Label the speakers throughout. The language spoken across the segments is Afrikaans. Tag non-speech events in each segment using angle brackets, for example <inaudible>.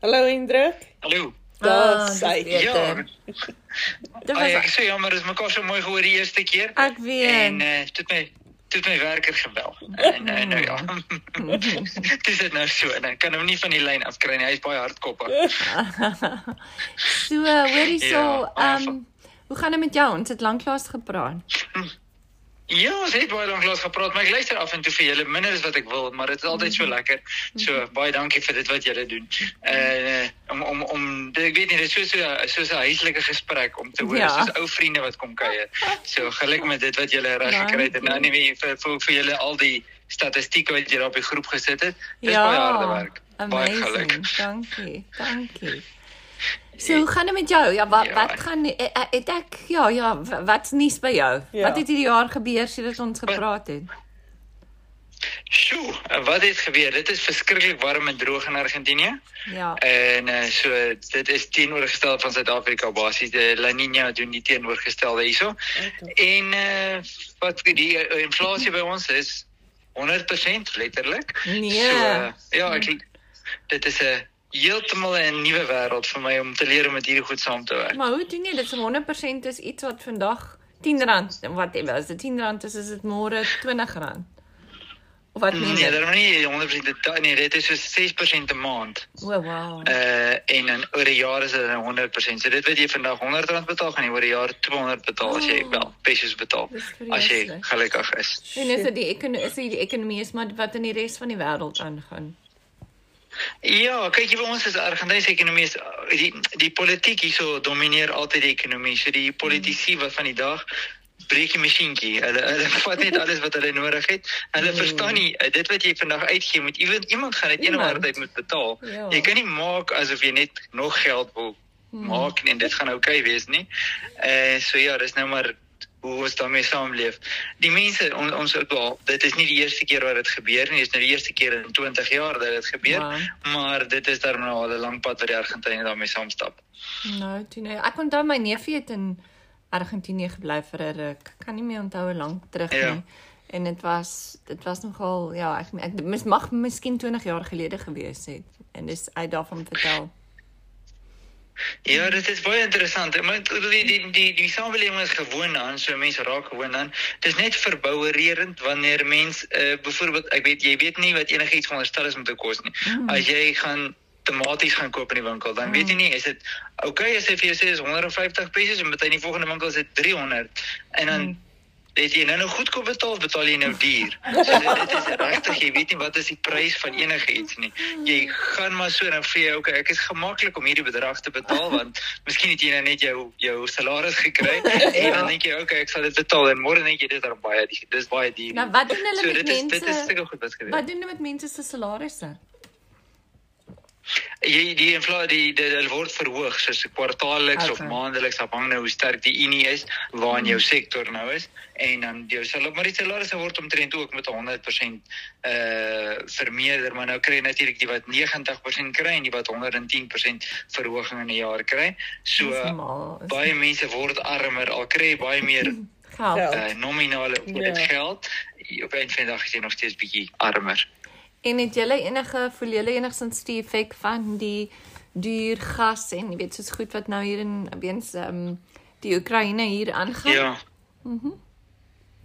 Speaker 1: Hallo Hendrik.
Speaker 2: Hallo.
Speaker 1: Daar
Speaker 3: Ah,
Speaker 1: sy.
Speaker 3: dis
Speaker 2: Ja.
Speaker 3: beter. Dit
Speaker 2: Ai, ek
Speaker 3: was
Speaker 2: sê jammer, dis mekaar so mooi gehoor die eerste keer.
Speaker 3: ek weet.
Speaker 2: En eh uh, dit my dit my werker gebel. En uh, nou ja. <laughs> dis dit nou so. En ek kan hom nie van die lyn afkry nie. Hy's baie hardkoppig. <laughs>
Speaker 3: so, hoorie so,
Speaker 2: Ja,
Speaker 3: ehm um, hoe gaan dit met jou? Ons het lanklaas gepraat.
Speaker 2: Ja, ons het baie lank lank gepraat, maar ek luister af en toe vir julle minder as wat ek wil, maar dit is altyd so lekker. So baie dankie vir dit wat julle doen. Uh om om om ek weet nie, dit is so so soos 'n huislike gesprek om te hoor
Speaker 3: Ja.
Speaker 2: soos ou vriende wat kom kuier. So geluk met dit wat julle reg gekry het en nou nie weer vir vir, vir julle al die statistieke wat julle op die groep gesit het. Dis
Speaker 3: ja,
Speaker 2: baie harde werk. Baie
Speaker 3: amazing.
Speaker 2: geluk.
Speaker 3: Dankie. Dankie. So, hoe gaan dit met jou? Ja, wat
Speaker 2: Ja.
Speaker 3: wat gaan eh, eh, het ek ja, ja, wa- wat's nuus by jou?
Speaker 1: Ja.
Speaker 3: Wat het hierdie jaar gebeur sedert ons gepraat het?
Speaker 2: Sjoe, wat het gebeur? Dit is verskriklik warm en droog in Argentinië.
Speaker 3: Ja.
Speaker 2: En uh, so dit is teenoorgestel van Suid-Afrika basies. Die La Niña doen die teenoorgestelde hierso. En uh, wat die uh, inflasie by ons is 100% letterlik.
Speaker 3: Nee.
Speaker 2: So uh, ja, ek dit is 'n heeltemal 'n nuwe wêreld vir my om te leer om met hierdie goed saam te werk.
Speaker 3: Maar hoe doen jy dit? So 100% is iets wat vandag R10 wat as dit R10 is, is dit môre R20. Of wat meen
Speaker 2: Nee,
Speaker 3: jy?
Speaker 2: daarom nie 100% dit nee, dit is so 6% 'n maand.
Speaker 3: O, oh, wow.
Speaker 2: Uh en dan oor 'n jaar is dit dan 100%. So dit wat jy vandag R100 betaal, gaan jy oor 'n jaar 200 betaal as jy
Speaker 3: Oh.
Speaker 2: wel pesos betaal as jy
Speaker 3: vreeslik.
Speaker 2: gelukkig is.
Speaker 3: En is dit die ekonomie is die ekonomie is maar wat in die res van die wêreld aangaan.
Speaker 2: Ja, kyk jy by ons is Argentynse ekonomie is uh, die die politiek hierso domineer altyd die ekonomie. So die politici wat van die dag breek die masjienkie. Hulle hulle <laughs> vat net alles wat hulle nodig het. Hulle verstaan nie uh, dit wat jy vandag uitgee moet iemand iemand gaan dit eendag tyd moet betaal.
Speaker 3: Ja.
Speaker 2: Jy kan nie maak asof jy net nog geld wil maak nie en dit gaan oukei wees nie. Eh so ja, dis nou maar hoe ons daarmee saamleef. Die mense on, ons wel, dit is nie die eerste keer wat dit gebeur nie, dit is nou die eerste keer in 20 jaar dat dit gebeur,
Speaker 3: Wow.
Speaker 2: maar dit is dan nou al 'n lang pad wat die Argentynë daarmee saamstap.
Speaker 3: Nou, toe nou. Ek onthou my neefie het in Argentinië gebly vir 'n ruk. Kan nie meer onthou hoe lank terug
Speaker 2: Ja.
Speaker 3: nie. En dit was dit was nogal ja, ek ek mis mag miskien 20 jaar gelede gewees het. En dis uit daarvan vertel.
Speaker 2: Ja, dit is baie interessant. Maar die die die die samelewing is gewoond aan, so mense raak gewoond aan. Dit is net verbouererend wanneer mens uh, byvoorbeeld ek weet jy weet nie wat enigiets veronderstel is om te kos nie.
Speaker 3: Mm.
Speaker 2: As jy gaan tomaties gaan koop in die winkel, dan weet jy nie is dit okay as hy vir jou sê is 150 pesos en met die volgende winkel is dit 300 en dan het jy nou nou goedkoop betaal of betaal jy nou duur. <laughs> So dit, dit is regtig jy weet nie wat is die prys van enige iets nie. Jy gaan maar so dan vir jou okay, ek is gemaklik om hierdie bedrag te betaal <laughs> want miskien het jy nou net jou jou salaris gekry <laughs> en dan dink jy okay, ek sal dit betaal en môre dink jy dit is baie dis baie duur.
Speaker 3: Nou wat doen hulle
Speaker 2: so,
Speaker 3: met
Speaker 2: dit is, Dit is
Speaker 3: mense?
Speaker 2: seker goed wat gebeur.
Speaker 3: Wat doen hulle met mense se salarisse?
Speaker 2: Jy die inflasie die, die, die word verhoog soos kwartaalliks okay. of maandeliks afhangende hoe sterk die unie is waarin jou sektor nou is en dan jou salaris maar die salarisse word omtrent ook met 100% uh vermeerder maar nou kry jy natuurlik die wat 90% kry en die wat 110% verhoging in 'n jaar kry. So
Speaker 3: is
Speaker 2: baie mense word armer al kry baie meer <laughs>
Speaker 3: geld.
Speaker 2: Uh nominale
Speaker 1: Ja.
Speaker 2: ja. geld. Op 'n van die dag is jy nog steeds bietjie armer.
Speaker 3: En het julle enige voel julle enigstens die effek van die duur gas en jy weet soos goed wat nou hier in weens ehm um, die Oekraïne hier aangaan?
Speaker 2: Ja.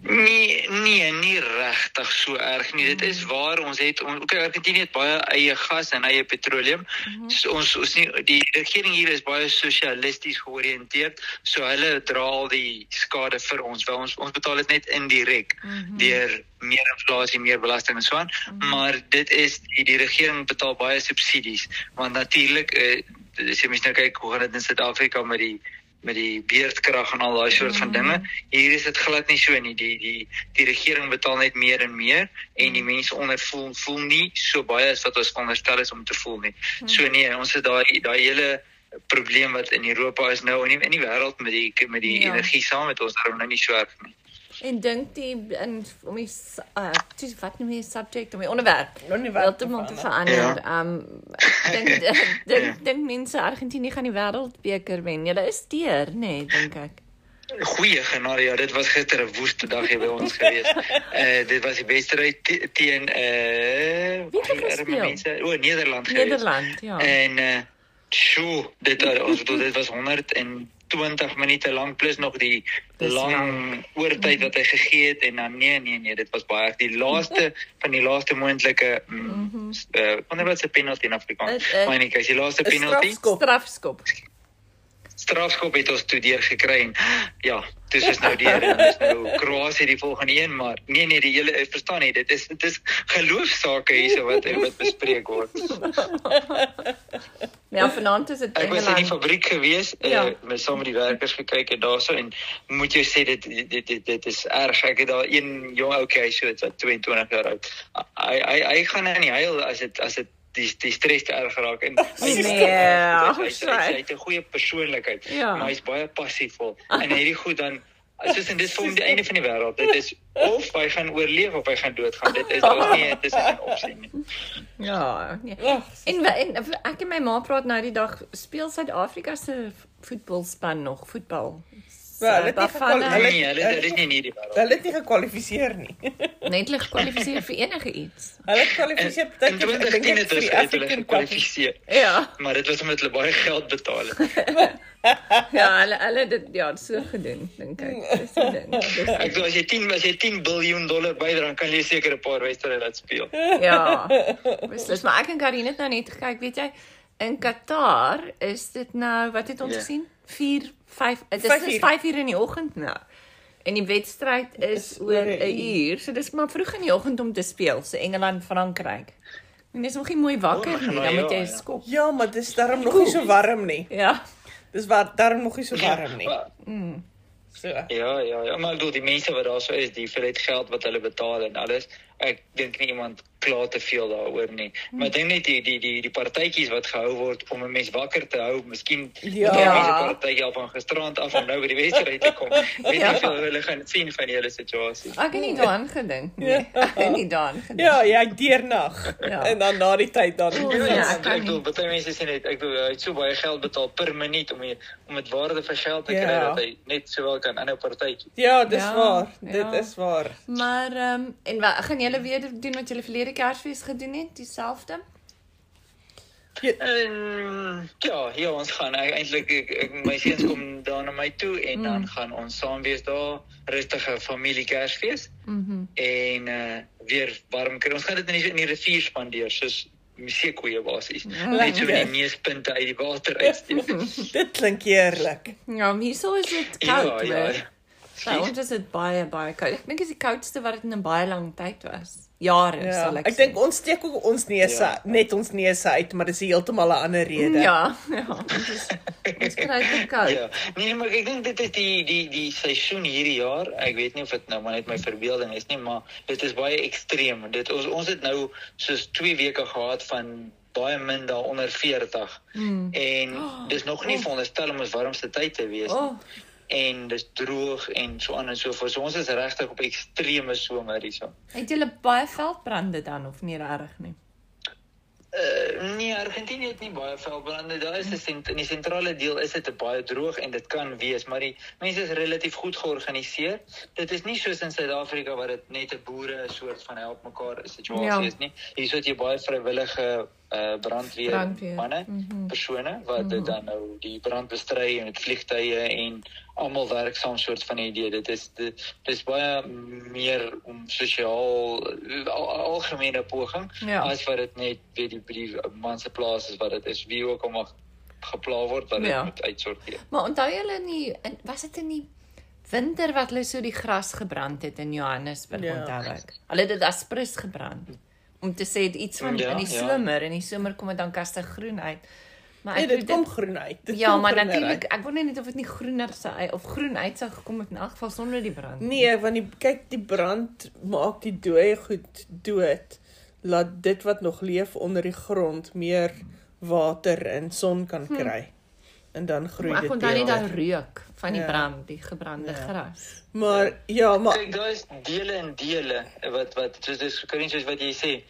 Speaker 2: Nee, nee, nie regtig so erg nie. Dit is waar ons het ons okay, Argentinië het baie eie gas en eie petroleum. Mm -hmm. so, ons ons nie die regering hier is baie sosialisties georiënteerd. So hulle dra al die skade vir ons. Wel ons ons betaal dit net indirek mm -hmm. deur meer inflasie, meer belasting en so aan. Mm -hmm. Maar dit is die, die regering betaal baie subsidies want natuurlik eh, as jy mens nou kyk hoe gaan dit in Suid-Afrika met die met die beerdkrag en al daai soort van dinge. Hier is dit glad nie so nie. Die die die regering betaal net meer en meer en die mense onder voel voel nie so baie as wat ons veronderstel is om te voel nie. So nee, ons het daai daai hele probleem wat in Europa is nou die, in die wêreld met die met die
Speaker 3: Ja.
Speaker 2: ja. energie saam met ons daarom nou nie so erg nie.
Speaker 3: En dink die in om die uh dis wat noem jy subject om die onderwerp heeltemal te verander.
Speaker 2: Ja.
Speaker 3: Um, dink <laughs> <laughs> dink dink mense Argentinië gaan die wêreldbeker wen. Julle is deur, nê, nee, dink ek.
Speaker 2: Goeie genade, ja, dit was gister 'n woeste dag hier by ons <laughs> gewees. Uh dit was die wedstryd te- teen uh arme mense, o, Nederland gewees.
Speaker 3: Nederland, ja.
Speaker 2: En uh sjoe, dit uh, ons bedoel dit was 120 minute lank plus nog die
Speaker 3: Dis
Speaker 2: lang oortyd wat hy gegee het en dan nee nee nee, dit was baie die laaste van die laaste moontlike mm, uh wanneer was 'n penalty in Afrikaans?
Speaker 3: Het, eh,
Speaker 2: Maar nee, kyk, die laaste penalty
Speaker 1: strafskop.
Speaker 3: Strafskop.
Speaker 2: Strafskop het ons toe deur gekry en ja, dis is nou deur en dis nou Kroasie die volgende een, maar nee nee, die hele ek verstaan nie, dit is dit is geloofsake hierso wat wat bespreek word. <laughs>
Speaker 3: Ja, vanaand is dit
Speaker 2: Ek was in die
Speaker 3: Engeland.
Speaker 2: fabriek gewees,
Speaker 3: Ja.
Speaker 2: ja. uh, met saam met die werkers gekyk en daarso en moet jy sê dit dit dit, dit is erg. Ek het daar een jong ouetjie hy so wat 22 jaar oud. Hy hy hy gaan nou nie huil as dit as dit die die stres te erg raak en <laughs> hy
Speaker 3: Nee,
Speaker 2: hy, hy,
Speaker 3: sorry.
Speaker 2: hy, het 'n goeie persoonlikheid,
Speaker 3: Ja.
Speaker 2: maar hy's baie passievol <laughs> en hierdie goed dan soos en dit is vir hom die einde van die wêreld. Dit is of hy gaan oorleef of hy gaan doodgaan. Dit is daar's nie dit is nie 'n opsie nie. <laughs>
Speaker 3: Ja, nee. En, en ek en my ma praat nou die dag speel Suid-Afrika se voetbalspan nog voetbal.
Speaker 1: Ja, hulle het nie Hulle-
Speaker 2: Nee, hulle hulle is nie in hierdie wêreld.
Speaker 1: Hulle het nie gekwalifiseer nie. <laughs>
Speaker 3: net lig gekwalifiseer vir enige iets.
Speaker 1: Hulle het gekwalifiseer
Speaker 2: In
Speaker 1: partykeer ek
Speaker 2: 2010
Speaker 1: dink
Speaker 2: het
Speaker 1: vir
Speaker 2: hulle hulle gekwalifiseer.
Speaker 3: Ja,
Speaker 2: Maar dit was omdat hulle baie geld betaal het. <laughs>
Speaker 3: ja, hulle hulle dit ja, so gedoen dink ek. Dis die ding. Dis
Speaker 2: Ek sê as jy 10 as jy 10 biljoen dollar bydra, dan kan jy seker 'n paar wedstryde laat speel.
Speaker 3: Ja. Beslis, maar ek en Karin het nou net gekyk, weet jy, in Qatar is dit nou, wat het ons
Speaker 2: Ja.
Speaker 3: gesien? 4 5 dit
Speaker 1: Vyf
Speaker 3: is
Speaker 1: uur.
Speaker 3: 5 uur in die oggend nou. En die wedstryd is
Speaker 1: Is
Speaker 3: oor 'n uur, so dis maar vroeg in die oggend om te speel, so Engeland Frankryk. En dis nog nie mooi wakker
Speaker 2: O,
Speaker 3: nie, dan moet
Speaker 2: ja,
Speaker 3: jy
Speaker 2: ja.
Speaker 3: skop.
Speaker 1: Ja, maar dis daarom nog nie so warm nie.
Speaker 3: Ja.
Speaker 1: Dis waar daarom nog nie so warm nie.
Speaker 2: Maar-
Speaker 1: So.
Speaker 2: Ja, ja, ja, maar ek bedoel die mense wat daar so is, die hoeveelheid geld wat hulle betaal en alles, ek dink nie iemand kla te veel daaroor nie. Maar ek dink net die die die die partytjies wat gehou word om 'n mens wakker te hou, miskien
Speaker 1: Ja.
Speaker 2: jy mense partytjie al van gisterand af om nou by die wedstryd te kom. Weet
Speaker 3: Ja.
Speaker 2: nie veel hoe hulle gaan sien van die hele situasie.
Speaker 3: Ek het nie daaraan gedink nie.
Speaker 1: Ja. <laughs>
Speaker 3: Ek het nie daaraan gedink.
Speaker 1: Ja, jy deernag.
Speaker 3: Ja.
Speaker 1: En dan na die tyd dan.
Speaker 2: Ja,
Speaker 3: ja,
Speaker 2: ja,
Speaker 3: ek kan
Speaker 2: ek bedoel, baie mense sê net ek bedoel hy het so baie geld betaal per minuut om die, om dit waarde vir geld te kry
Speaker 1: Ja.
Speaker 2: dat hy net sowel kan aanhou partytjie.
Speaker 1: Ja, dis
Speaker 3: Ja,
Speaker 1: waar.
Speaker 3: ja.
Speaker 1: Dit is waar.
Speaker 3: Maar ehm um, en wat gaan julle weer doen wat julle verlede Kersfees gedoen het? Dieselfde?
Speaker 2: En ja, ja, ons gaan ek, eintlik ek, ek my seuns kom daar na my toe en
Speaker 3: Mm.
Speaker 2: dan gaan ons saam wees daar, rustige familie Kersfees
Speaker 3: Mhm.
Speaker 2: en uh weer warm kry. Ons gaan dit in die, in die rivier spandeer soos seekoeie basies. Net so
Speaker 1: lekker.
Speaker 2: die neuspunte uit die water uitsteek. <laughs>
Speaker 1: Dit klink heerlik.
Speaker 3: Ja, hierso is dit
Speaker 2: ja,
Speaker 3: koud.
Speaker 2: ja.
Speaker 3: hoor. By ons is dit baie baie koud. Ek dink dit is die koudste wat dit in 'n baie lang tyd was. Jare
Speaker 1: Ja.
Speaker 3: sal ek
Speaker 1: Ek dink ons steek ook ons neuse,
Speaker 2: Ja.
Speaker 1: net ons neuse uit, maar dis heeltemal 'n ander rede.
Speaker 3: Ja, ja. Ons is ons kry dit koud.
Speaker 2: Ja, nee, maar ek dink dit is die die die seisoen hierdie jaar. Ek weet nie of dit nou maar net my verbeelding is nie, maar dit is baie ekstreem. Dit ons ons het nou soos 2 weke gehad van baie min daar onder 40.
Speaker 3: Mm.
Speaker 2: En dis nog nie veronderstel om ons warmste tyd te wees nie.
Speaker 3: Oh,
Speaker 2: En dis droog en so aan en so voort. So ons is regtig op ekstreme somer hierso.
Speaker 3: het julle baie veldbrande dan of nie reg nie?
Speaker 2: Uh, nee, Argentinië het nie baie veldbrande. Daar is 'n sent in die sentrale deel is dit baie droog en dit kan wees, maar die mense is relatief goed georganiseer. Dit is nie soos in Suid-Afrika waar dit net 'n boere soort van help mekaar situasie
Speaker 3: Ja.
Speaker 2: is nie. Hier het jy baie vrywillige uh brandweer,
Speaker 3: Brandweer,
Speaker 2: manne,
Speaker 3: mhm.
Speaker 2: persone wat dit dan nou die brand bestry en met vliegtye en almal werk saam soort van 'n idee. Dit is dit dis baie meer om sosiaal al, algemene poging
Speaker 3: Ja.
Speaker 2: as wat dit net weet die die man se plaas is wat dit is wie ook al mag gepla word wat dit
Speaker 3: Ja.
Speaker 2: moet uitsorteer.
Speaker 3: Maar onthou julle nie in was dit in die winter wat hulle so die gras gebrand het in Johannesburg
Speaker 1: Ja.
Speaker 3: onthou ek. Hulle het dit aspres gebrand om te sê dit iets van
Speaker 2: Ja,
Speaker 3: in die
Speaker 2: ja.
Speaker 3: somer en in die somer kom dit dan kaste groen uit. Maar
Speaker 1: Nee, dit
Speaker 3: weet
Speaker 1: kom groen uit. Dit
Speaker 3: Ja, maar natuurlik, ek wonder net of dit nie groener sou of groen uit sou gekom het in elk geval sonder die brand.
Speaker 1: Nee, want die kyk die brand maak die dooie goed dood. Laat dit wat nog leef onder die grond meer water en son kan kry. En dan groei
Speaker 3: Maar ek
Speaker 1: dit
Speaker 3: onthou net daai reuk van die
Speaker 1: Ja.
Speaker 3: brand, die gebrande
Speaker 1: Ja.
Speaker 3: gras.
Speaker 1: Maar ja, maar
Speaker 2: Kyk, daar is dele en dele wat wat soos dis kan nie soos wat jy sê.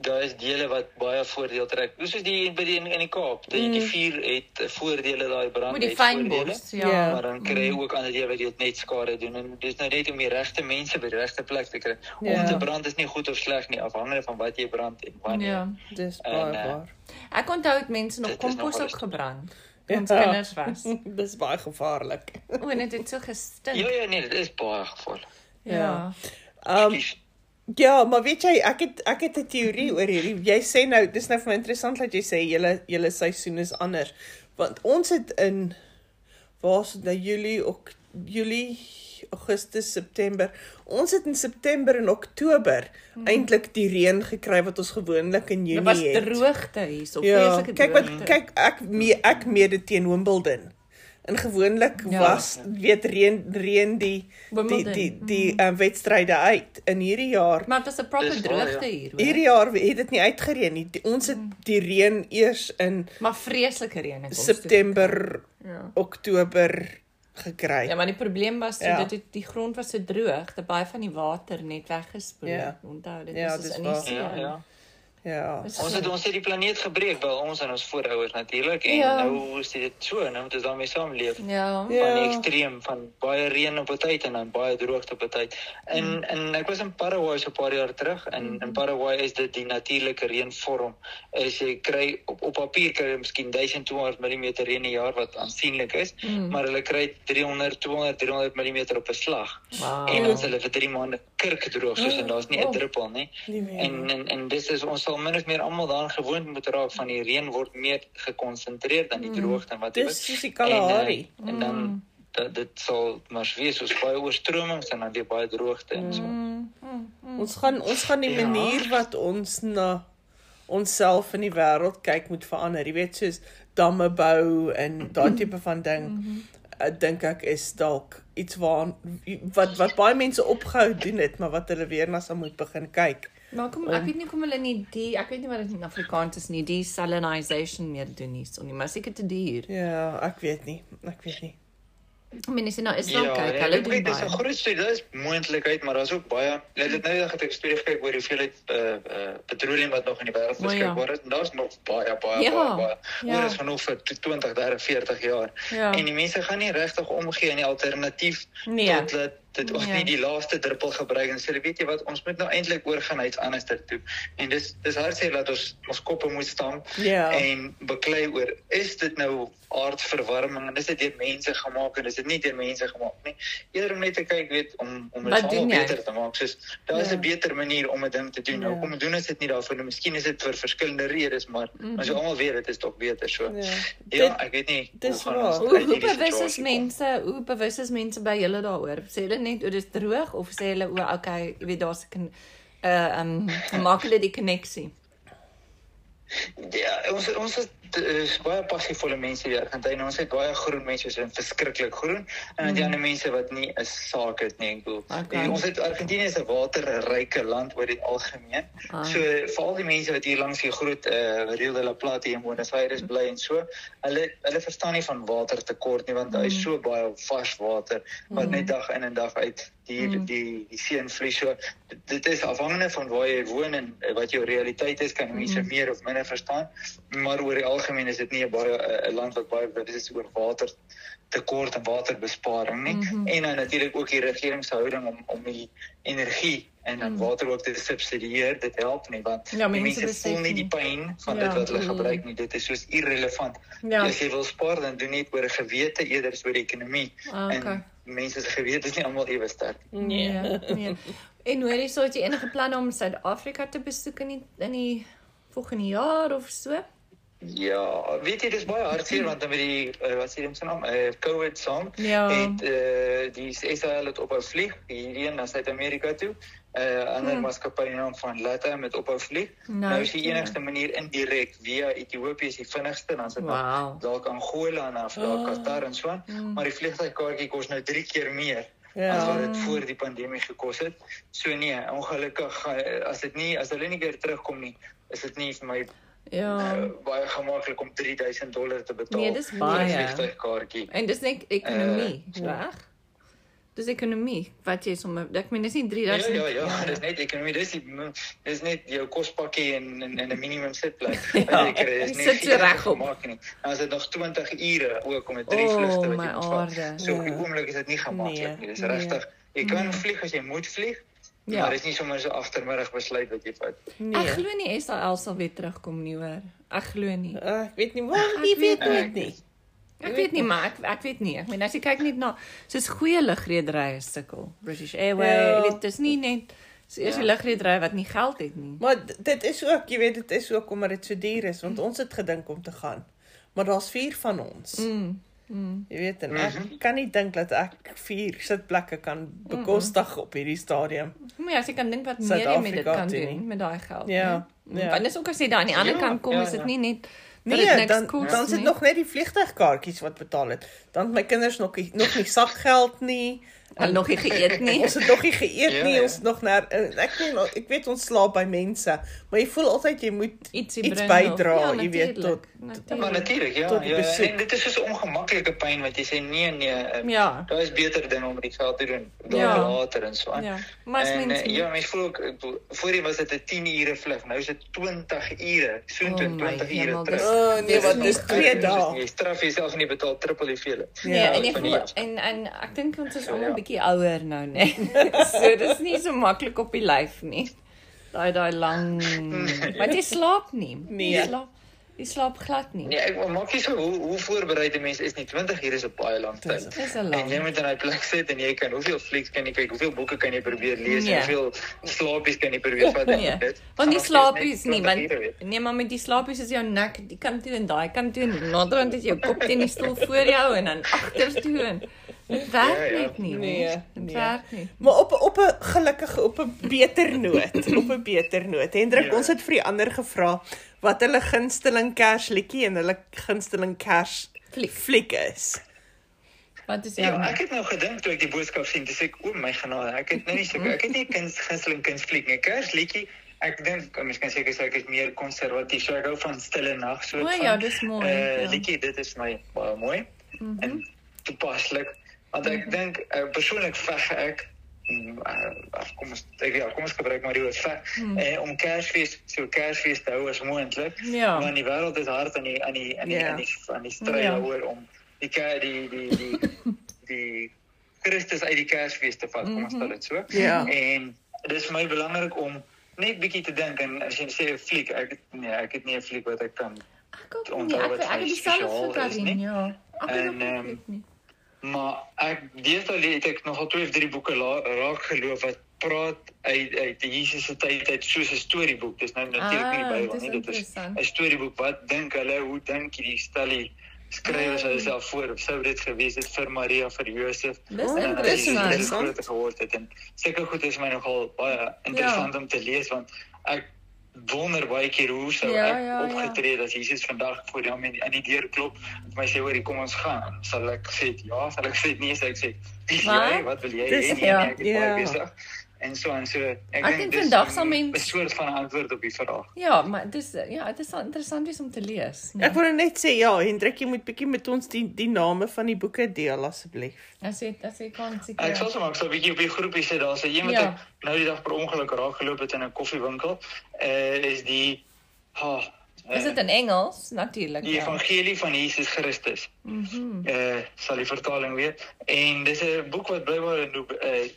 Speaker 2: Daar is dele wat baie voordeel trek. Dis soos die by die in, in die Kaap. Die, die vuur het eh, voordele daai brand
Speaker 3: Met die fynbos, ja.
Speaker 1: Ja.
Speaker 2: Maar dan kry jy ook ander dele wat dit net skade doen en dis nou net om die regte mense by die regte plek te kry.
Speaker 1: Ja.
Speaker 2: Om te brand is nie goed of sleg nie, afhangende van wat jy brand en wanneer.
Speaker 3: Ja.
Speaker 1: Dis
Speaker 2: En,
Speaker 1: baie
Speaker 2: eh,
Speaker 1: waar.
Speaker 3: Ek onthou het mense nog
Speaker 2: Dit
Speaker 3: kompos ook gebrand.
Speaker 1: Ja.
Speaker 3: Ons kinders was. <laughs>
Speaker 1: Dis baie gevaarlik.
Speaker 3: O, en dit het so gestink.
Speaker 2: Ja ja nee, dit is baie gevaarlik.
Speaker 3: Ja.
Speaker 1: Um
Speaker 2: Kies-
Speaker 1: ja, maar weet jy, ek het ek het 'n teorie oor hierdie. Jy sê nou, dis nou vir my interessant dat jy sê julle julle seisoen is anders. Want ons het in waar's dit nou Julie, ok, Julie, Augustus, September. Ons het in September en Oktober hmm. eintlik die reën gekry wat ons gewoonlik in
Speaker 3: Dit
Speaker 1: Junie
Speaker 3: was
Speaker 1: het.
Speaker 3: droogte hier, so
Speaker 1: Ja,
Speaker 3: vreeslike
Speaker 1: kyk wat
Speaker 3: droogte.
Speaker 1: kyk ek me, ek mee dit teen Wimbledon. En gewoonlik
Speaker 3: Ja.
Speaker 1: ja. was weet reën reën die die die die um, wedstryde uit. In hierdie jaar
Speaker 3: Maar dit was 'n proper
Speaker 2: waar,
Speaker 3: droogte
Speaker 2: ja.
Speaker 3: hier, hoor.
Speaker 1: hierdie jaar het dit nie uitgereën nie. Die, ons het die reën eers in
Speaker 3: Maar vreeslike reën ons
Speaker 1: September.
Speaker 3: Ja.
Speaker 1: Oktober gekry.
Speaker 3: Ja, maar die probleem was toe
Speaker 1: Ja.
Speaker 3: ja. dit het, die grond was so droog dat baie van die water net weggespoel het.
Speaker 1: Ja.
Speaker 3: Onthou, dit
Speaker 1: Ja,
Speaker 3: was
Speaker 1: dis
Speaker 3: dus in
Speaker 1: waar.
Speaker 3: die see.
Speaker 2: Ja ja.
Speaker 1: Ja.
Speaker 2: Ons het ons het die planeet gebreek by ons en ons voorouers natuurlik en
Speaker 3: Ja.
Speaker 2: nou is dit so, nou moet ons daarmee saamleef.
Speaker 3: Ja.
Speaker 1: Ja.
Speaker 2: van die ekstreem van baie reën op 'n tyd en dan baie droogte op 'n tyd. En
Speaker 3: Mm.
Speaker 2: en ek was in Paraguay so 'n paar jaar terug en in Paraguay is dit die natuurlike reënvorm. Is jy kry op op papier kry jy miskien 1200 mm reën 'n jaar wat aansienlik is,
Speaker 3: Mm.
Speaker 2: maar hulle kry 300 200 300 mm op 'n slag.
Speaker 3: Wow.
Speaker 2: En is hulle vir 3 maande kurkdroog soos en daar's nie 'n
Speaker 1: Oh.
Speaker 2: druppel nie.
Speaker 1: Liewe
Speaker 2: En en en dis is ons sal min of meer almal daaraan gewoond moet raak van die reën word meer gekonsentreer dan die droogte en wat
Speaker 1: Mm. Dis soos die Kalahari.
Speaker 2: En, uh, en dan dat dit sal maar wees soos baie oorstromings en dan weer baie droogte en so.
Speaker 3: Mm, mm, mm.
Speaker 1: Ons gaan ons gaan die
Speaker 2: Ja.
Speaker 1: manier wat ons na onsself in die wêreld kyk moet verander. Jy weet soos damme bou en daai <clears throat> tipe van ding. Ek dink ek is dalk iets waar wat wat baie mense opgehou doen het, maar wat hulle weer na sal moet begin kyk.
Speaker 3: Maar kom, ek weet nie kom hulle nie die ek weet nie wat dit in Afrikaans is nie, die salinization meer doen nie, so nie, maar seker te duur.
Speaker 1: Ja, ek weet nie. Ek weet nie.
Speaker 3: Ek meen as jy na Israel
Speaker 2: Ja,
Speaker 3: kyk, hulle
Speaker 2: ek
Speaker 3: doen
Speaker 2: weet dis 'n
Speaker 3: baie.
Speaker 2: groot studie, daar is moontlikheid, maar daar's ook baie. Hulle het nou net 'n studie gekyk oor hoeveelheid uh uh petroleum wat nog in die wêreld
Speaker 3: O, ja.
Speaker 2: beskikbaar is. Daar's nog baie baie
Speaker 3: Ja,
Speaker 2: baie baie.
Speaker 3: ja.
Speaker 2: Oor is genoeg vir 20, 30, 40 jaar.
Speaker 3: Ja.
Speaker 2: En die mense gaan nie regtig omgee aan die alternatief
Speaker 3: Nee.
Speaker 2: tot dat dit ons
Speaker 3: Nee.
Speaker 2: nie die laaste druppel gebruik en sê weet jy wat ons moet nou eintlik oorgaan na iets anders toe. En dis dis hartseer dat ons ons koppe moet stamp
Speaker 1: Ja.
Speaker 2: en beklei oor is dit nou aardverwarming en is dit deur mense gemaak en is dit nie deur mense gemaak nie. Eerder om net te kyk weet om om dit almal beter te maak. Soos daar is
Speaker 1: Ja.
Speaker 2: 'n beter manier om 'n ding te doen. Nou
Speaker 1: Ja.
Speaker 2: kom doen is dit nie daarvoor nie. Miskien is dit vir verskillende redes, maar
Speaker 3: Mhm.
Speaker 2: as jy almal weet dit is tog beter so.
Speaker 1: Ja.
Speaker 2: Ja,
Speaker 1: Dit-
Speaker 2: ek weet nie.
Speaker 1: dis
Speaker 2: gaan ons
Speaker 1: waar.
Speaker 3: Hoe hoe bewus is mense, hoe bewus is mense by julle daaroor? Sê hulle net o, dis droog of sê hulle o, okay, jy weet daar's 'n uh um maak hulle die koneksie.
Speaker 2: Ja, ons ons is, is baie passievolle mense hier in Argentinië. Ons het baie groen mense, is verskriklik groen en dan die ander mense wat nie 'n saak het nie, ek bedoel.
Speaker 3: Okay.
Speaker 2: Ons het Argentinië is 'n waterryke land oor die algemeen.
Speaker 3: Ah.
Speaker 2: So veral die mense wat hier langs die groot uh, Rio de la Plata hier in Buenos Aires bly en so, hulle hulle verstaan nie van watertekort nie want daar is so baie vars water wat net dag in en dag uit die
Speaker 3: Mm.
Speaker 2: die die see invloed so dit, is afhangende van waar jy woon en wat jou realiteit is kan mense meer of minder verstaan maar oor die algemeen is dit nie 'n baie eh, 'n land wat baie bewus is oor water tekort en waterbesparing nie
Speaker 3: Mhm.
Speaker 2: en dan natuurlik ook die regering se houding om om die energie en dan water ook te subsidieer dit help nie want
Speaker 3: Ja, mense
Speaker 2: mense voel nie
Speaker 3: nie.
Speaker 2: die pyn van
Speaker 3: Ja.
Speaker 2: dit wat hulle
Speaker 3: Mhm.
Speaker 2: gebruik nie dit is soos irrelevant
Speaker 3: Ja.
Speaker 2: as jy wil spaar dan doen net oor 'n gewete eerder as oor die ekonomie
Speaker 3: Ah, okay.
Speaker 2: en mense se gewete is nie almal ewe sterk
Speaker 3: Nee. nee. En hoorie, so het jy enige planne om Suid-Afrika te besoek in die in die volgende jaar of so?
Speaker 2: Ja, weet jy dis baie hartseer want dan met die uh, wat sê jy se naam, uh, COVID saam
Speaker 3: Ja.
Speaker 2: het uh, die SAL het ophou vlieg hierheen na Suid-Amerika toe. 'n uh, ander
Speaker 3: Hmm.
Speaker 2: maatskappy naam van LATAM met ophou vlieg.
Speaker 3: Nou,
Speaker 2: nou is die
Speaker 3: ja.
Speaker 2: enigste manier indirek via Ethiopië is die vinnigste dan sit
Speaker 3: Wow.
Speaker 2: dalk Angola en af dalk
Speaker 1: Oh.
Speaker 2: Qatar en so aan,
Speaker 3: Hmm.
Speaker 2: maar die vliegtuigkaartjie kos nou 3 keer meer
Speaker 1: Ja.
Speaker 2: as wat dit voor die pandemie gekos het. So nee, ongelukkig uh, as dit nie as hulle nie weer terugkom nie, is dit nie vir my
Speaker 3: Ja.
Speaker 2: uh, baie gemaklik om 3000 dollar te betaal
Speaker 3: Nee, dis
Speaker 2: 'n
Speaker 3: baie.
Speaker 2: vliegtuigkaartjie.
Speaker 3: En dis net ekonomie,
Speaker 1: Uh,
Speaker 3: reg? Dis ekonomie wat jy sommer ek meen dis nie
Speaker 2: Ja
Speaker 3: 3000
Speaker 2: ja ja, dis net ekonomie, dis die dis net jou kospakkie en en, en 'n minimum sitplek. Wat <laughs> jy kry is
Speaker 3: jy
Speaker 2: nie
Speaker 3: sit so regop.
Speaker 2: gemaak nie. Dan is dit nog 20 ure ook om met drie
Speaker 3: O,
Speaker 2: vlugte wat jy moet vat. So op die
Speaker 1: Ja.
Speaker 2: oomblik is dit nie gemaklik
Speaker 1: Nee,
Speaker 2: nie. Dis
Speaker 1: nee.
Speaker 2: regtig. Jy kan vlieg as jy moet vlieg.
Speaker 3: Ja.
Speaker 2: Maar dis nie sommer so agtermiddag besluit wat jy vat.
Speaker 3: Ek
Speaker 1: Nee.
Speaker 3: glo nie SAL sal weer terugkom nie hoor. Ek glo nie.
Speaker 1: Uh, ek weet nie
Speaker 3: Ek
Speaker 1: jy weet
Speaker 3: weet
Speaker 1: nooit nie.
Speaker 3: Ek weet nie maar ek ek weet nie. Ek meen as jy kyk net na soos goeie lugrederye sukkel. British Airways,
Speaker 1: Ja.
Speaker 3: weet dis nie net so eers die lugrederye wat nie geld het nie.
Speaker 1: Maar dit is ook, jy weet, dit is ook omdat dit so duur is want ons het gedink om te gaan. Maar daar's 4 van ons.
Speaker 3: Mm. Mm.
Speaker 1: Jy weet, en ek kan nie dink dat ek 4 sitplekke kan bekostig op hierdie stadium.
Speaker 3: Maar as jy kan dink wat meer jy met dit kan doen
Speaker 1: nie.
Speaker 3: met daai geld.
Speaker 1: Ja,
Speaker 3: nee.
Speaker 1: ja.
Speaker 3: Want dis ook as jy daar aan die ander
Speaker 2: Ja,
Speaker 3: kant kom,
Speaker 2: ja,
Speaker 3: is dit
Speaker 2: ja.
Speaker 3: nie net
Speaker 1: Nee, dan
Speaker 3: kos
Speaker 1: dan sit nog net die vliegtuigkaartjies wat betaal het. Dan my kinders nog nie, nog nie sakgeld nie.
Speaker 3: Hulle nog nie geëet nie.
Speaker 1: Ons het nog nie geëet
Speaker 2: Ja,
Speaker 1: nie.
Speaker 2: ja.
Speaker 1: Ons het nog naar eh, ek weet ek weet ons slaap by mense, maar jy voel altyd jy moet
Speaker 3: Ietsie
Speaker 1: iets bydra,
Speaker 3: ja,
Speaker 1: jy weet,
Speaker 3: natuurlijk,
Speaker 1: tot-
Speaker 2: Ja, maar natuurlik, ja.
Speaker 1: Tot
Speaker 2: ja. En dit is so 'n ongemaklike pyn wat jy sê nee nee. eh,
Speaker 3: Ja.
Speaker 2: Daar is beter dinge om die geld te doen. Daar
Speaker 3: Ja.
Speaker 2: later en so aan.
Speaker 3: Ja. Maar as
Speaker 2: en,
Speaker 3: mens
Speaker 2: eh, ja, mens voel ook voorheen was dit 'n 10 ure vlug. Nou is dit 20 ure. So
Speaker 3: Oh
Speaker 2: 20
Speaker 3: my
Speaker 2: ure terug.
Speaker 3: dis-
Speaker 1: Oh nee, wat dis
Speaker 2: Ek-
Speaker 1: 2
Speaker 2: dis-
Speaker 1: dae.
Speaker 2: Jy straf jouself nie betaal triple die vele.
Speaker 3: Nee,
Speaker 1: Ja,
Speaker 3: en jy voel en en ek dink ons is
Speaker 2: So,
Speaker 3: almal
Speaker 2: ja.
Speaker 3: bietjie ouer nou, né? <laughs> so dis nie so maklik op die lyf nie. Daai daai lang <laughs> want jy slaap nie.
Speaker 1: Nee.
Speaker 3: Jy slaap jy slaap glad nie.
Speaker 2: Nee, ek maak nie so hoe hoe voorbereide mense is nie. 20 ure is 'n baie lang tyd.
Speaker 3: Dis 'n
Speaker 2: En jy
Speaker 3: lang.
Speaker 2: moet in daai plek sit en jy kan hoeveel flieks kan jy kyk, hoeveel boeke kan jy probeer lees,
Speaker 3: Nee.
Speaker 2: hoeveel slaapies kan jy probeer vat
Speaker 3: Nee.
Speaker 2: en dit.
Speaker 3: Want die slaapies nie,
Speaker 2: 20
Speaker 3: want nee, maar met die slaapies is jou nek die kant toe en daai kant toe en naderhand is jou kop teen die stoel voor jou en dan agter toe en dit <laughs> werk
Speaker 2: Ja, ja.
Speaker 3: net nie.
Speaker 1: Nee.
Speaker 3: Dit
Speaker 1: nee.
Speaker 3: werk nie.
Speaker 1: Maar op op 'n gelukkige op 'n beter noot, <clears throat> op 'n beter noot. Hendrik,
Speaker 2: Ja.
Speaker 1: ons het vir die ander gevra wat hulle gunsteling Kersliedjie en hulle gunsteling Kers
Speaker 3: Fliek.
Speaker 1: fliek is.
Speaker 3: Wat is
Speaker 2: Ja, ek het nou gedink toe ek die boodskap sien, dis ek o my genade, ek het nou nie so ek het nie kuns gunsteling kunsfliek nie. Kersliedjie, ek dink mens kan seker sê ek is meer konservatief, so ek hou van Stille Nag so.
Speaker 3: O ja, dis mooi.
Speaker 2: Uh,
Speaker 3: ja.
Speaker 2: liedjie, dit is my baie mooi
Speaker 3: Mhm.
Speaker 2: en toepaslik. Want ek dink uh, persoonlik veg ek mm, uh, kom ons ek, ja, kom ons gebruik maar die woord veg
Speaker 3: Mhm.
Speaker 2: uh, om Kersfees so Kersfees te hou as moontlik.
Speaker 3: Ja.
Speaker 2: Want die wêreld is hard aan die aan die aan die
Speaker 1: Ja.
Speaker 2: aan die aan die stryd
Speaker 3: Ja.
Speaker 2: daaroor om die ke- die die die die Christus uit die Kersfees te vat, kom ons stel dit so.
Speaker 1: Ja.
Speaker 2: En dit is vir my belangrik om net bietjie te dink en as jy sê 'n fliek, ek nee, ek het nie 'n fliek wat ek kan
Speaker 3: Ek ook nie.
Speaker 2: onthou
Speaker 3: Ek
Speaker 2: wat
Speaker 3: ek het
Speaker 2: my
Speaker 3: dieselfde
Speaker 2: spesiaal
Speaker 3: vir
Speaker 2: is,
Speaker 3: Karin,
Speaker 2: nie?
Speaker 3: ja. Ek het
Speaker 2: En,
Speaker 3: ook
Speaker 2: ehm,
Speaker 3: fliek nie.
Speaker 2: Maar ek deesdae het ek nogal twee of drie boeke la- raak geloof wat praat uit uit die Jesus se tyd uit soos 'n storieboek. Dis nou natuurlik nie
Speaker 3: Ah,
Speaker 2: die Bybel nie, dit is. 'n storieboek. Wat dink hulle, hoe dink hierdie stellie skrywers hulle self voor? Sou dit gewees het vir Maria, vir Josef?
Speaker 3: Dis
Speaker 2: Jesus
Speaker 1: interessant.
Speaker 2: groter geword het en seker goed is my nogal baie interessant om te lees want ek wonder baie keer hoe sou
Speaker 3: Ja,
Speaker 2: ek
Speaker 3: ja, ja.
Speaker 2: opgetree het as Jesus vandag voor hom in aan die deur klop en my sê hoor kom ons gaan. Sal ek sê ja sal ek sê nee sal ek sê jy? Wat wil jy hê? Nee,
Speaker 3: ja,
Speaker 2: nee, ek is
Speaker 1: ja.
Speaker 2: baie besig en so en so ek,
Speaker 3: Ek
Speaker 2: dink
Speaker 3: vandag sal
Speaker 2: een-
Speaker 3: mens-
Speaker 2: 'n soort van antwoord op die vraag
Speaker 3: Ja, maar dis ja, dit is interessant wees om te lees.
Speaker 1: Ek wou net sê ja, Hendrik, jy moet bietjie met ons die die name van die boeke deel asseblief.
Speaker 3: As jy as jy kan sê.
Speaker 2: Ek sal sommer ek sal 'n bietjie op die groepie sê daar's 'n iemand
Speaker 3: Ja.
Speaker 2: ja. nou die dag per ongeluk raak geloop het in 'n koffiewinkel uh, is die ha
Speaker 3: Is dit in Engels natuurlik?
Speaker 2: die
Speaker 3: Ja.
Speaker 2: evangelie van Jesus Christus.
Speaker 3: Mhm.
Speaker 2: eh sal die vertaling weet. En dis 'n boek wat blykbaar 'n no, uh,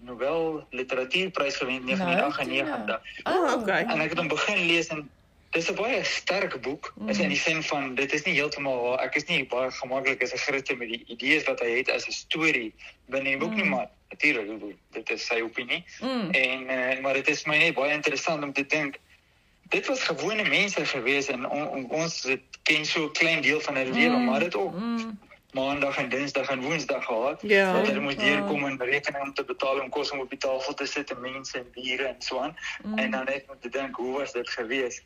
Speaker 2: Nobel literatuurprys gewen in
Speaker 3: Nou,
Speaker 2: 1998.
Speaker 1: Ah, okay.
Speaker 2: En ek het hom begin lees en dis 'n baie sterk boek. Mm. Is in die sin van dit is nie heeltemal ek is nie baie gemaklik as 'n Christen met die idees wat hy het as 'n storie binne die boek mm. nie, maar natuurlik dit is sy opinie.
Speaker 3: Mm.
Speaker 2: En uh, maar dit is my net baie interessant om te dink dit was gewone mense gewees en on, on, ons het ken so 'n klein deel van hulle lewe, maar dit ook
Speaker 3: Mm.
Speaker 2: Maandag en dinsdag en woensdag gehad.
Speaker 1: Ja.
Speaker 2: Dat hulle moet
Speaker 3: Ja.
Speaker 2: deurkom en rekening om te betaal om kos om op die tafel te sit en mense en biere en so aan.
Speaker 3: Mm.
Speaker 2: En dan net om te dink hoe was dit gewees?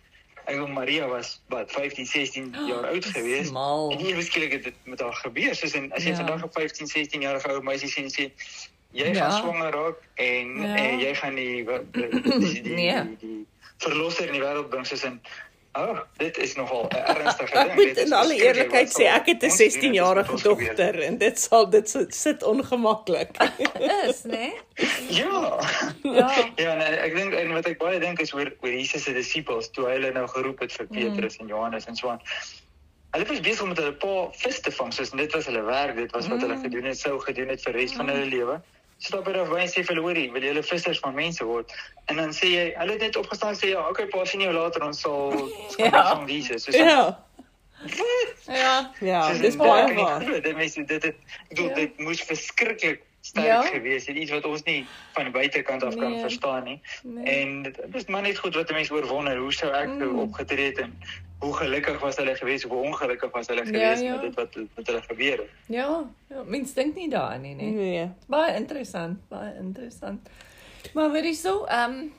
Speaker 2: Ek bedoel Maria was wat 15, 16 jaar oud gewees.
Speaker 3: Smal.
Speaker 2: En ewe skielik het dit met haar gebeur. Soos en as jy
Speaker 3: Ja.
Speaker 2: vandag 'n 15, 16 jarige ou meisie sien en sê jy
Speaker 3: Ja.
Speaker 2: gaan swanger raak en,
Speaker 3: Ja.
Speaker 2: en jy gaan die wat die, die, die, <clears throat>
Speaker 3: Nee.
Speaker 2: die, die verlosser in die wêreld bring soos O, oh, dit is nogal 'n ernstige ding.
Speaker 1: Ek moet in alle eerlikheid sê ek het 'n
Speaker 2: ons doen dit as
Speaker 1: 16-jarige
Speaker 2: met ons gebeur.
Speaker 1: dogter en dit sal dit sit- ongemaklik.
Speaker 3: Is, né?
Speaker 2: Ja.
Speaker 3: Ja.
Speaker 2: Ja, nee, ek dink en wat ek baie dink is oor oor Jesus se disippels toe hy hulle nou geroep het vir Petrus mm. en Johannes en so aan. Hulle was besig om met hulle pa vis te vang, soos dit was hulle werk, dit was wat mm. hulle gedoen het, sou gedoen het vir res van hulle lewe. Stap hy daar by en sê vir hulle, hoorie, wil julle vissers van mense word? En dan sê jy, hulle het net opgestaan sê ja, okay, pa, sien jou later, ons sal <laughs>
Speaker 3: Ja.
Speaker 2: ja. van Jesus. Soos
Speaker 1: Ja. <laughs>
Speaker 3: Ja.
Speaker 1: Ja,
Speaker 2: Soos
Speaker 1: dis baie
Speaker 2: kan
Speaker 1: waar.
Speaker 2: Dit mense dit het ek bedoel
Speaker 3: Ja.
Speaker 2: dit moes verskriklik sterk
Speaker 3: Ja.
Speaker 2: gewees het, iets wat ons nie van die buitekant af kan
Speaker 3: Nee.
Speaker 2: verstaan nie.
Speaker 3: Nee.
Speaker 2: En dit is maar net goed wat 'n mens oorwonder, hoe sou ek mm. opgetree het en hoe gelukkig was hulle geweest of hoe ongelukkig was hulle
Speaker 3: Ja,
Speaker 2: geweest
Speaker 3: ja.
Speaker 2: met dit wat met hulle gebeur het.
Speaker 3: Ja, ja mens dink nie daaraan nie, nee.
Speaker 1: Nee.
Speaker 3: Baie interessant, baie interessant. Maar weer so, ehm um,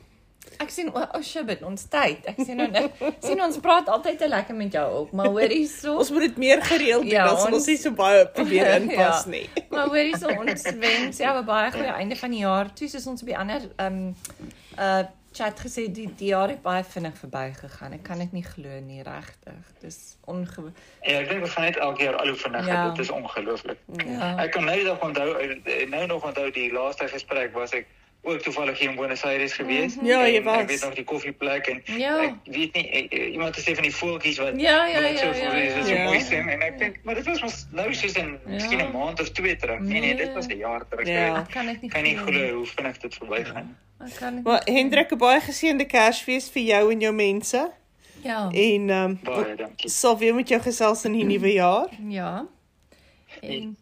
Speaker 3: ek sien o, oh shit, ons tyd. Ek sien nou net <laughs> sien ons praat altyd te lekker met jou ook, maar hoor hierso.
Speaker 1: Ons moet dit meer gereeld doen,
Speaker 3: Ja,
Speaker 1: dan sal ons nie so baie probeer <laughs> inpas
Speaker 3: Ja.
Speaker 1: nie. <laughs>
Speaker 3: Maar hoor hierso, ons wens jou 'n baie goeie einde van die jaar. Toe soos ons op die ander ehm um, uh chat gesê die die jaar het baie vinnig verbygegaan. Ek kan dit nie glo nie, regtig. Dis onge
Speaker 2: Ja, ek dink ons gaan net elke jaar al hoe vinniger.
Speaker 3: Ja.
Speaker 2: Dit is ongelooflik.
Speaker 3: Ja.
Speaker 2: Ek kan nou nog onthou nou nog onthou die laaste gesprek was ek ook toevallig hier in Buenos Aires gewees.
Speaker 1: Ja, jy
Speaker 2: En
Speaker 1: was.
Speaker 2: Ek weet nog die koffieplek en
Speaker 3: Ja.
Speaker 2: ek weet nie eh, eh, iemand het sê van die voeltjies wat
Speaker 3: Ja, ja, ja,
Speaker 2: is, so
Speaker 1: Ja.
Speaker 2: mooi sing en ek dink maar dit was mos nou soos in
Speaker 3: Ja.
Speaker 2: miskien 'n maand of twee terug. Nee nee, dit was 'n jaar terug.
Speaker 1: Ja.
Speaker 3: Ek kan dit nie
Speaker 2: Kan nie
Speaker 3: glo
Speaker 2: glo hoe vinnig dit
Speaker 3: kan dit.
Speaker 1: Maar Hendrik, baie geseënde Kersfees vir jou en jou mense.
Speaker 3: Ja.
Speaker 1: En ehm um,
Speaker 2: Baie dankie.
Speaker 1: sal weer met jou gesels in die <clears throat> nuwe jaar.
Speaker 3: Ja. En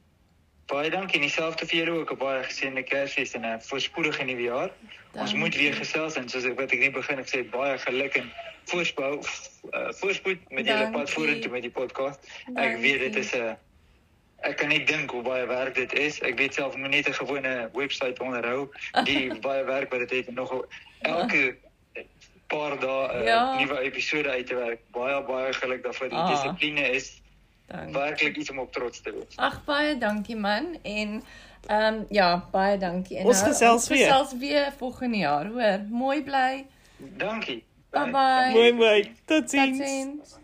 Speaker 2: Baie dankie en dieselfde vir julle ook 'n baie geseënde Kersfees en 'n voorspoedige nuwe jaar. Ons moet weer gesels en soos ek wat ek net begin het gesê baie geluk en voorspoed uh, voorspoed met julle
Speaker 3: Dankie.
Speaker 2: pad vorentoe met die podcast. Ek
Speaker 3: Dankie.
Speaker 2: weet dit is 'n ek kan nie dink hoe baie werk dit is. Ek weet self moet net 'n gewone webwerf onderhou die <laughs> baie werk wat dit het en nog elke paar dae 'n
Speaker 3: Ja.
Speaker 2: nuwe episode uit te werk. Baie baie geluk daarvoor. Die
Speaker 3: Ah.
Speaker 2: dissipline is
Speaker 3: dankie.
Speaker 2: werklik iets om op trots te wees.
Speaker 3: Ag baie dankie man en ehm um, ja, baie dankie. En
Speaker 1: Ons
Speaker 3: nou,
Speaker 1: gesels
Speaker 3: ons
Speaker 1: weer.
Speaker 3: Gesels weer volgende jaar, hoor. Mooi bly.
Speaker 2: Dankie.
Speaker 3: Bye bye.
Speaker 1: Mooi mooi. Totsiens.
Speaker 3: Totsiens.